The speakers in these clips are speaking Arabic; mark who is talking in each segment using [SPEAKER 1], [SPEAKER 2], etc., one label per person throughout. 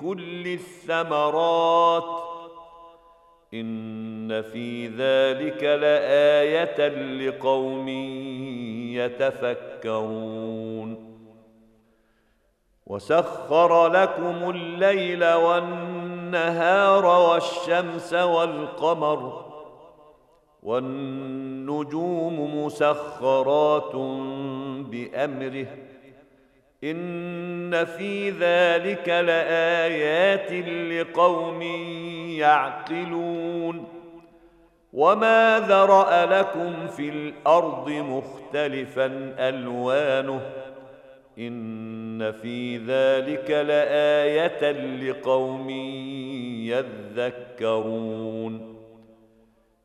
[SPEAKER 1] كل الثمرات ان في ذلك لايه لقوم يتفكرون وسخر لكم الليل والنهار والشمس والقمر والنجوم مسخرات بامره ان في ذلك لايات لقوم يعقلون وما ذرا لكم في الارض مختلفا الوانه ان في ذلك لايه لقوم يذكرون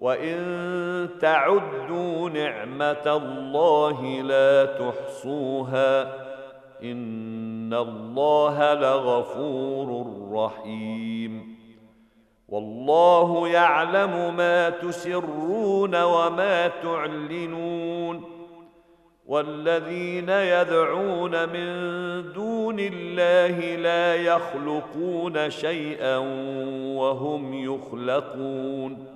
[SPEAKER 1] وان تعدوا نعمه الله لا تحصوها ان الله لغفور رحيم والله يعلم ما تسرون وما تعلنون والذين يدعون من دون الله لا يخلقون شيئا وهم يخلقون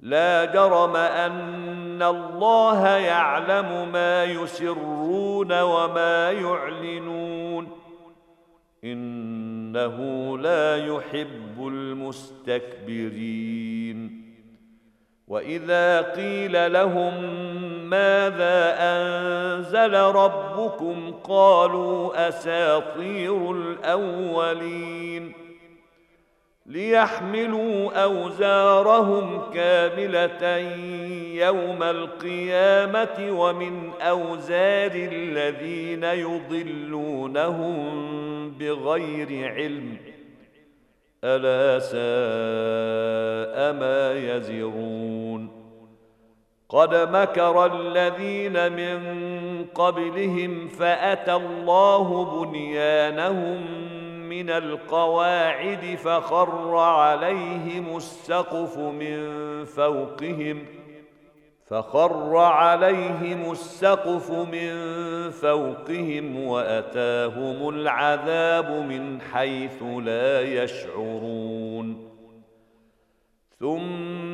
[SPEAKER 1] لا جرم ان الله يعلم ما يسرون وما يعلنون انه لا يحب المستكبرين واذا قيل لهم ماذا انزل ربكم قالوا اساطير الاولين ليحملوا اوزارهم كامله يوم القيامه ومن اوزار الذين يضلونهم بغير علم الا ساء ما يزرون قد مكر الذين من قبلهم فاتى الله بنيانهم من القواعد فخر عليهم السقف من فوقهم فخر عليهم السقف من فوقهم واتاهم العذاب من حيث لا يشعرون ثم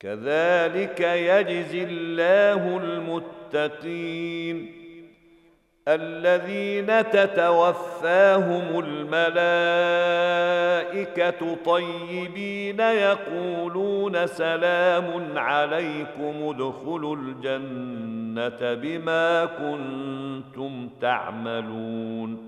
[SPEAKER 1] كذلك يجزي الله المتقين الذين تتوفاهم الملائكه طيبين يقولون سلام عليكم ادخلوا الجنه بما كنتم تعملون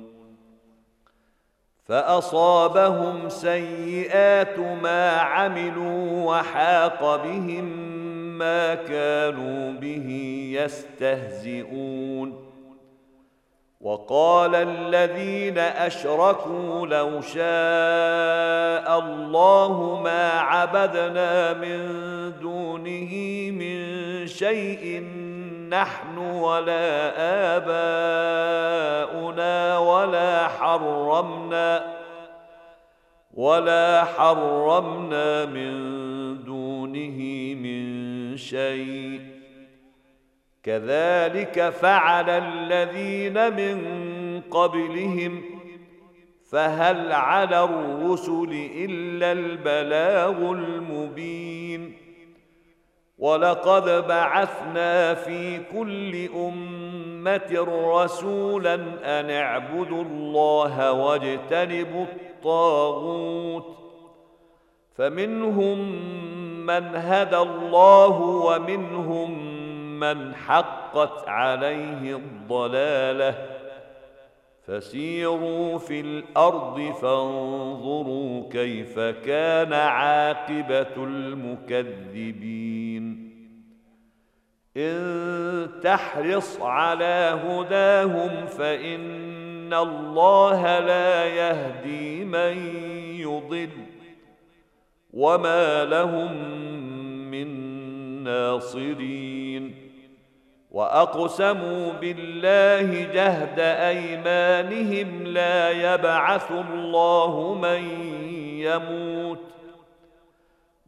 [SPEAKER 1] فاصابهم سيئات ما عملوا وحاق بهم ما كانوا به يستهزئون وقال الذين اشركوا لو شاء الله ما عبدنا من دونه من شيء نحن ولا اباؤنا حرمنا ولا حرمنا من دونه من شيء كذلك فعل الذين من قبلهم فهل على الرسل الا البلاغ المبين ولقد بعثنا في كل امه امه رسولا ان اعبدوا الله واجتنبوا الطاغوت فمنهم من هدى الله ومنهم من حقت عليه الضلاله فسيروا في الارض فانظروا كيف كان عاقبه المكذبين ان تحرص على هداهم فان الله لا يهدي من يضل وما لهم من ناصرين واقسموا بالله جهد ايمانهم لا يبعث الله من يموت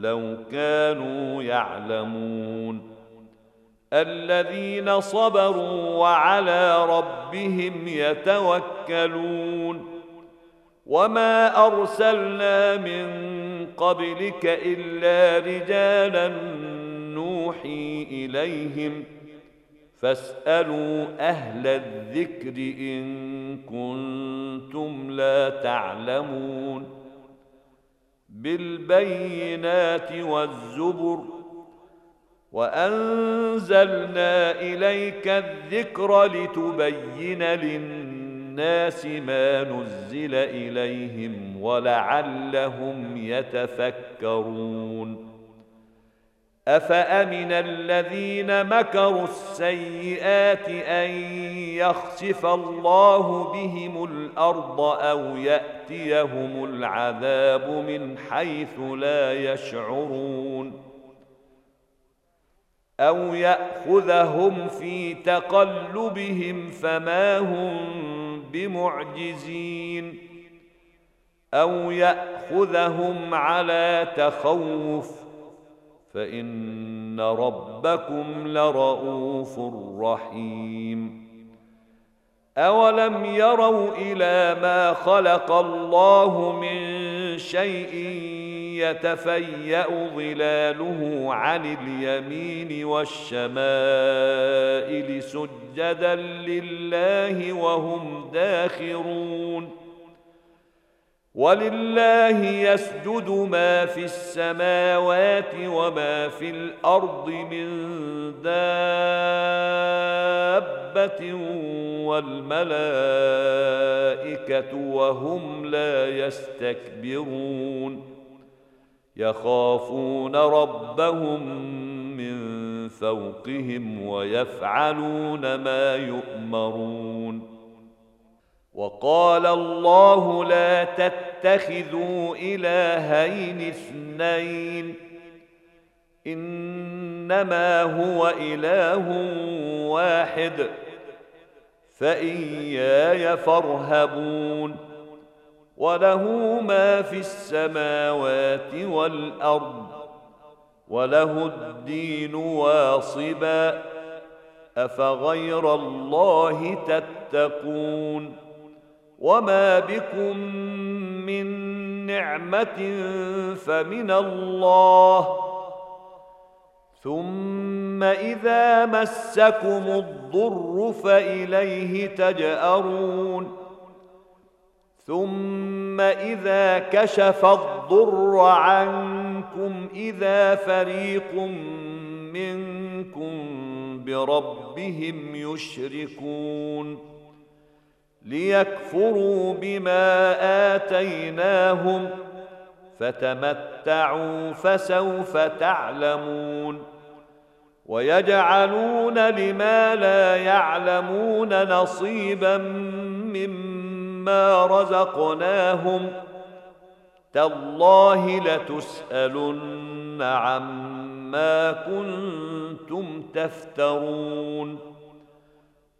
[SPEAKER 1] لو كانوا يعلمون الذين صبروا وعلى ربهم يتوكلون وما ارسلنا من قبلك الا رجالا نوحي اليهم فاسالوا اهل الذكر ان كنتم لا تعلمون بالبينات والزبر وانزلنا اليك الذكر لتبين للناس ما نزل اليهم ولعلهم يتفكرون افامن الذين مكروا السيئات ان يخسف الله بهم الارض او ياتيهم العذاب من حيث لا يشعرون او ياخذهم في تقلبهم فما هم بمعجزين او ياخذهم على تخوف فان ربكم لرؤوف رحيم اولم يروا الى ما خلق الله من شيء يتفيا ظلاله عن اليمين والشمائل سجدا لله وهم داخرون ولله يسجد ما في السماوات وما في الارض من دابه والملائكه وهم لا يستكبرون يخافون ربهم من فوقهم ويفعلون ما يؤمرون وقال الله لا تتقوا تتخذوا الهين اثنين انما هو اله واحد فاياي فارهبون وله ما في السماوات والارض وله الدين واصبا افغير الله تتقون وما بكم من نعمه فمن الله ثم اذا مسكم الضر فاليه تجارون ثم اذا كشف الضر عنكم اذا فريق منكم بربهم يشركون ليكفروا بما اتيناهم فتمتعوا فسوف تعلمون ويجعلون لما لا يعلمون نصيبا مما رزقناهم تالله لتسالن عما كنتم تفترون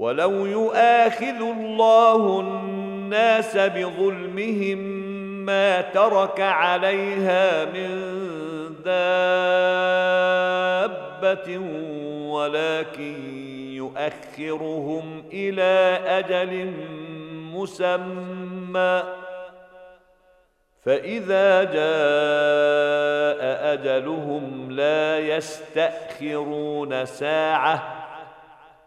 [SPEAKER 1] ولو يؤاخذ الله الناس بظلمهم ما ترك عليها من دابه ولكن يؤخرهم الى اجل مسمى فاذا جاء اجلهم لا يستاخرون ساعه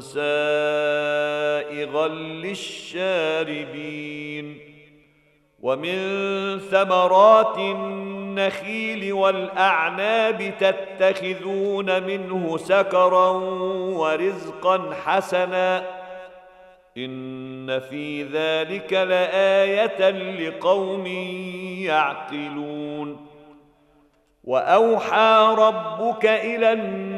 [SPEAKER 1] سائغا للشاربين ومن ثمرات النخيل والاعناب تتخذون منه سكرا ورزقا حسنا ان في ذلك لايه لقوم يعقلون واوحى ربك الى الناس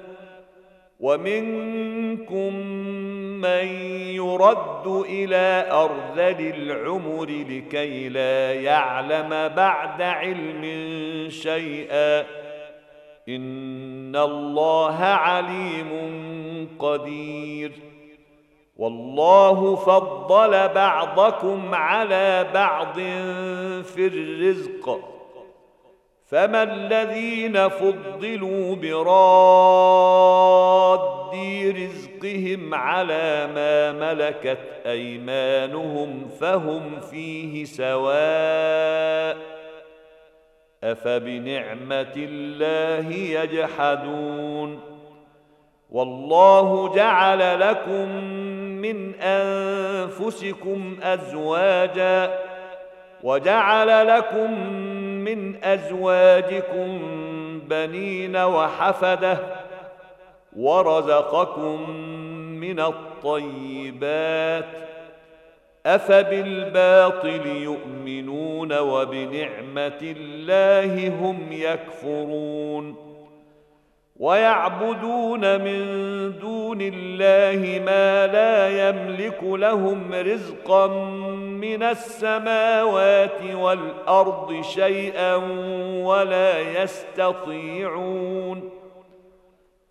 [SPEAKER 1] ومنكم من يرد الى ارذل العمر لكي لا يعلم بعد علم شيئا ان الله عليم قدير والله فضل بعضكم على بعض في الرزق فما الذين فضلوا براد مضاد رزقهم على ما ملكت ايمانهم فهم فيه سواء افبنعمه الله يجحدون والله جعل لكم من انفسكم ازواجا وجعل لكم من ازواجكم بنين وحفده ورزقكم من الطيبات افبالباطل يؤمنون وبنعمه الله هم يكفرون ويعبدون من دون الله ما لا يملك لهم رزقا من السماوات والارض شيئا ولا يستطيعون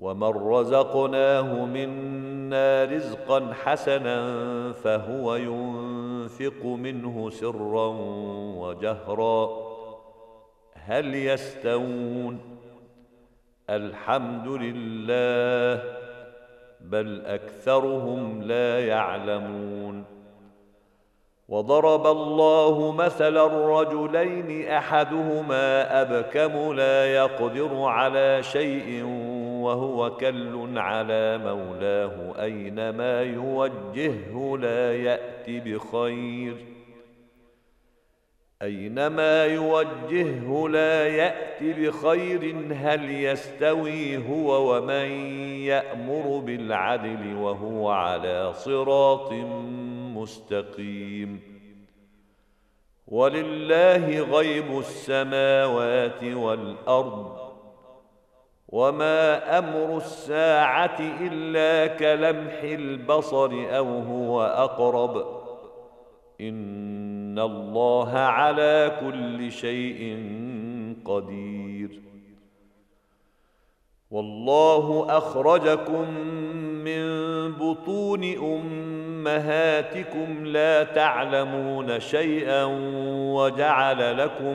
[SPEAKER 1] ومن رزقناه منا رزقا حسنا فهو ينفق منه سرا وجهرا هل يستوون الحمد لله بل اكثرهم لا يعلمون وضرب الله مثلا الرجلين احدهما ابكم لا يقدر على شيء وهو كل على مولاه أينما يوجهه لا يأتي بخير أينما يوجهه لا يأتي بخير هل يستوي هو ومن يأمر بالعدل وهو على صراط مستقيم ولله غيب السماوات والأرض وما امر الساعه الا كلمح البصر او هو اقرب ان الله على كل شيء قدير والله اخرجكم من بطون امهاتكم لا تعلمون شيئا وجعل لكم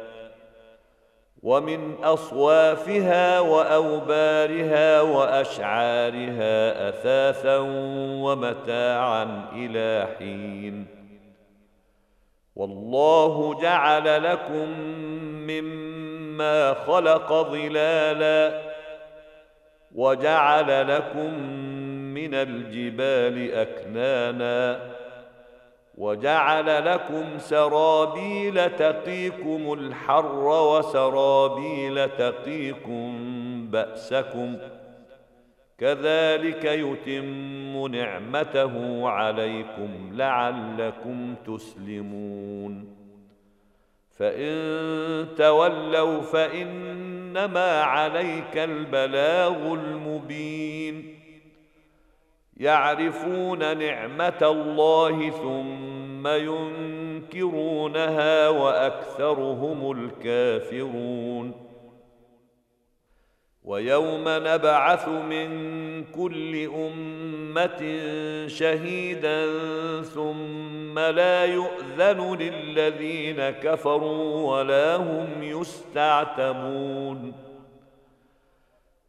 [SPEAKER 1] ومن اصوافها واوبارها واشعارها اثاثا ومتاعا الى حين والله جعل لكم مما خلق ظلالا وجعل لكم من الجبال اكنانا وجعل لكم سرابيل تقيكم الحر وسرابيل تقيكم باسكم كذلك يتم نعمته عليكم لعلكم تسلمون فان تولوا فانما عليك البلاغ المبين يعرفون نعمه الله ثم ينكرونها واكثرهم الكافرون ويوم نبعث من كل امه شهيدا ثم لا يؤذن للذين كفروا ولا هم يستعتمون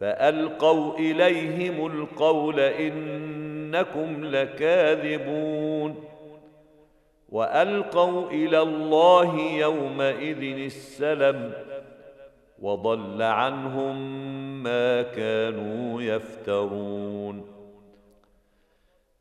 [SPEAKER 1] فألقوا إليهم القول إنكم لكاذبون وألقوا إلى الله يومئذ السلم وضل عنهم ما كانوا يفترون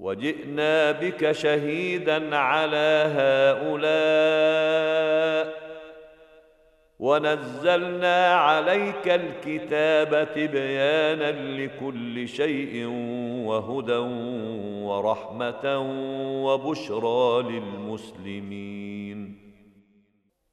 [SPEAKER 1] وجئنا بك شهيدا على هؤلاء ونزلنا عليك الكتاب تبيانا لكل شيء وهدى ورحمه وبشرى للمسلمين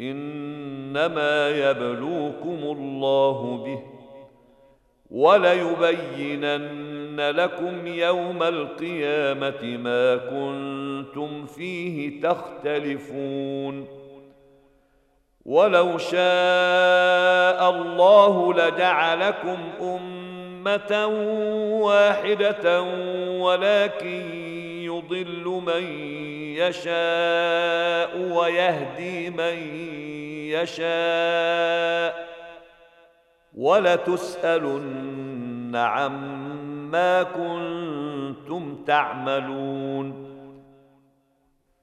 [SPEAKER 1] انما يبلوكم الله به وليبينن لكم يوم القيامه ما كنتم فيه تختلفون ولو شاء الله لجعلكم امه واحده ولكن يضل من يشاء ويهدي من يشاء ولتسالن عما كنتم تعملون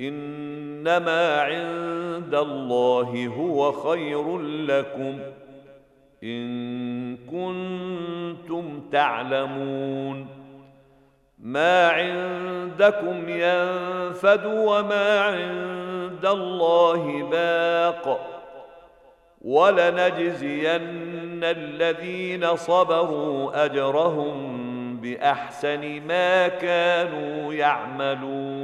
[SPEAKER 1] انما عند الله هو خير لكم ان كنتم تعلمون ما عندكم ينفد وما عند الله باق ولنجزين الذين صبروا اجرهم باحسن ما كانوا يعملون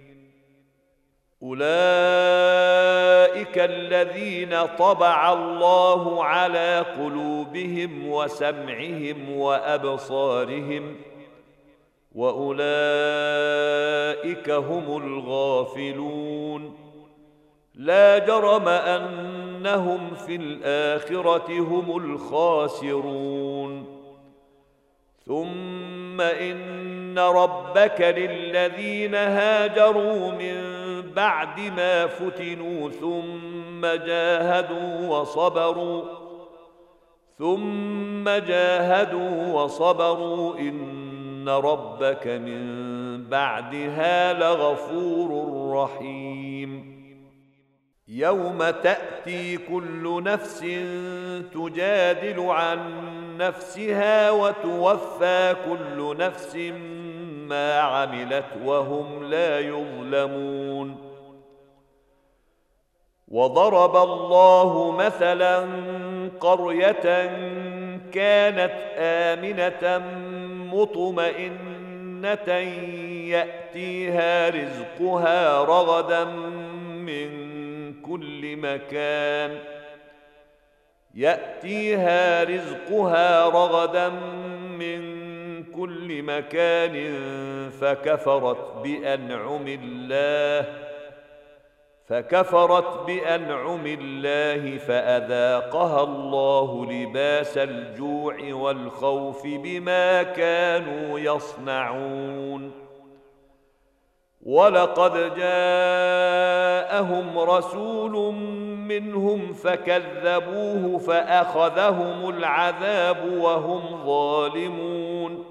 [SPEAKER 1] اولئك الذين طبع الله على قلوبهم وسمعهم وابصارهم واولئك هم الغافلون لا جرم انهم في الاخره هم الخاسرون ثم ان ربك للذين هاجروا من بعد ما فتنوا ثم جاهدوا وصبروا ثم جاهدوا وصبروا ان ربك من بعدها لغفور رحيم يوم تاتي كل نفس تجادل عن نفسها وتوفى كل نفس ما عملت وهم لا يظلمون وضرب الله مثلا قريه كانت امنه مطمئنه ياتيها رزقها رغدا من كل مكان ياتيها رزقها رغدا من كل مكان فكفرت بانعم الله فكفرت بانعم الله فاذاقها الله لباس الجوع والخوف بما كانوا يصنعون ولقد جاءهم رسول منهم فكذبوه فاخذهم العذاب وهم ظالمون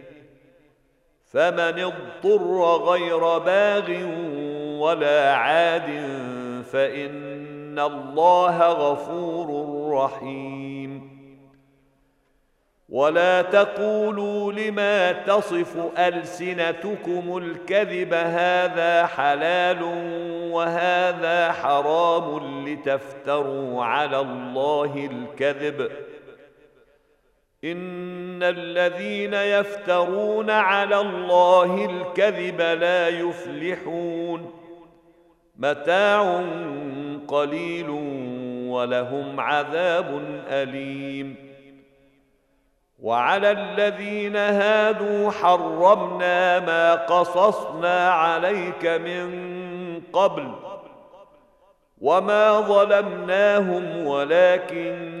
[SPEAKER 1] فمن اضطر غير باغ ولا عاد فان الله غفور رحيم ولا تقولوا لما تصف السنتكم الكذب هذا حلال وهذا حرام لتفتروا على الله الكذب ان الذين يفترون على الله الكذب لا يفلحون متاع قليل ولهم عذاب اليم وعلى الذين هادوا حرمنا ما قصصنا عليك من قبل وما ظلمناهم ولكن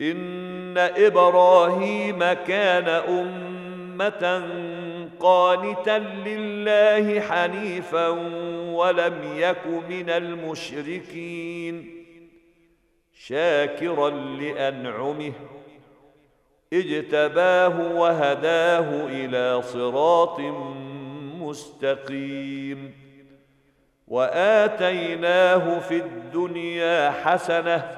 [SPEAKER 1] ان ابراهيم كان امه قانتا لله حنيفا ولم يك من المشركين شاكرا لانعمه اجتباه وهداه الى صراط مستقيم واتيناه في الدنيا حسنه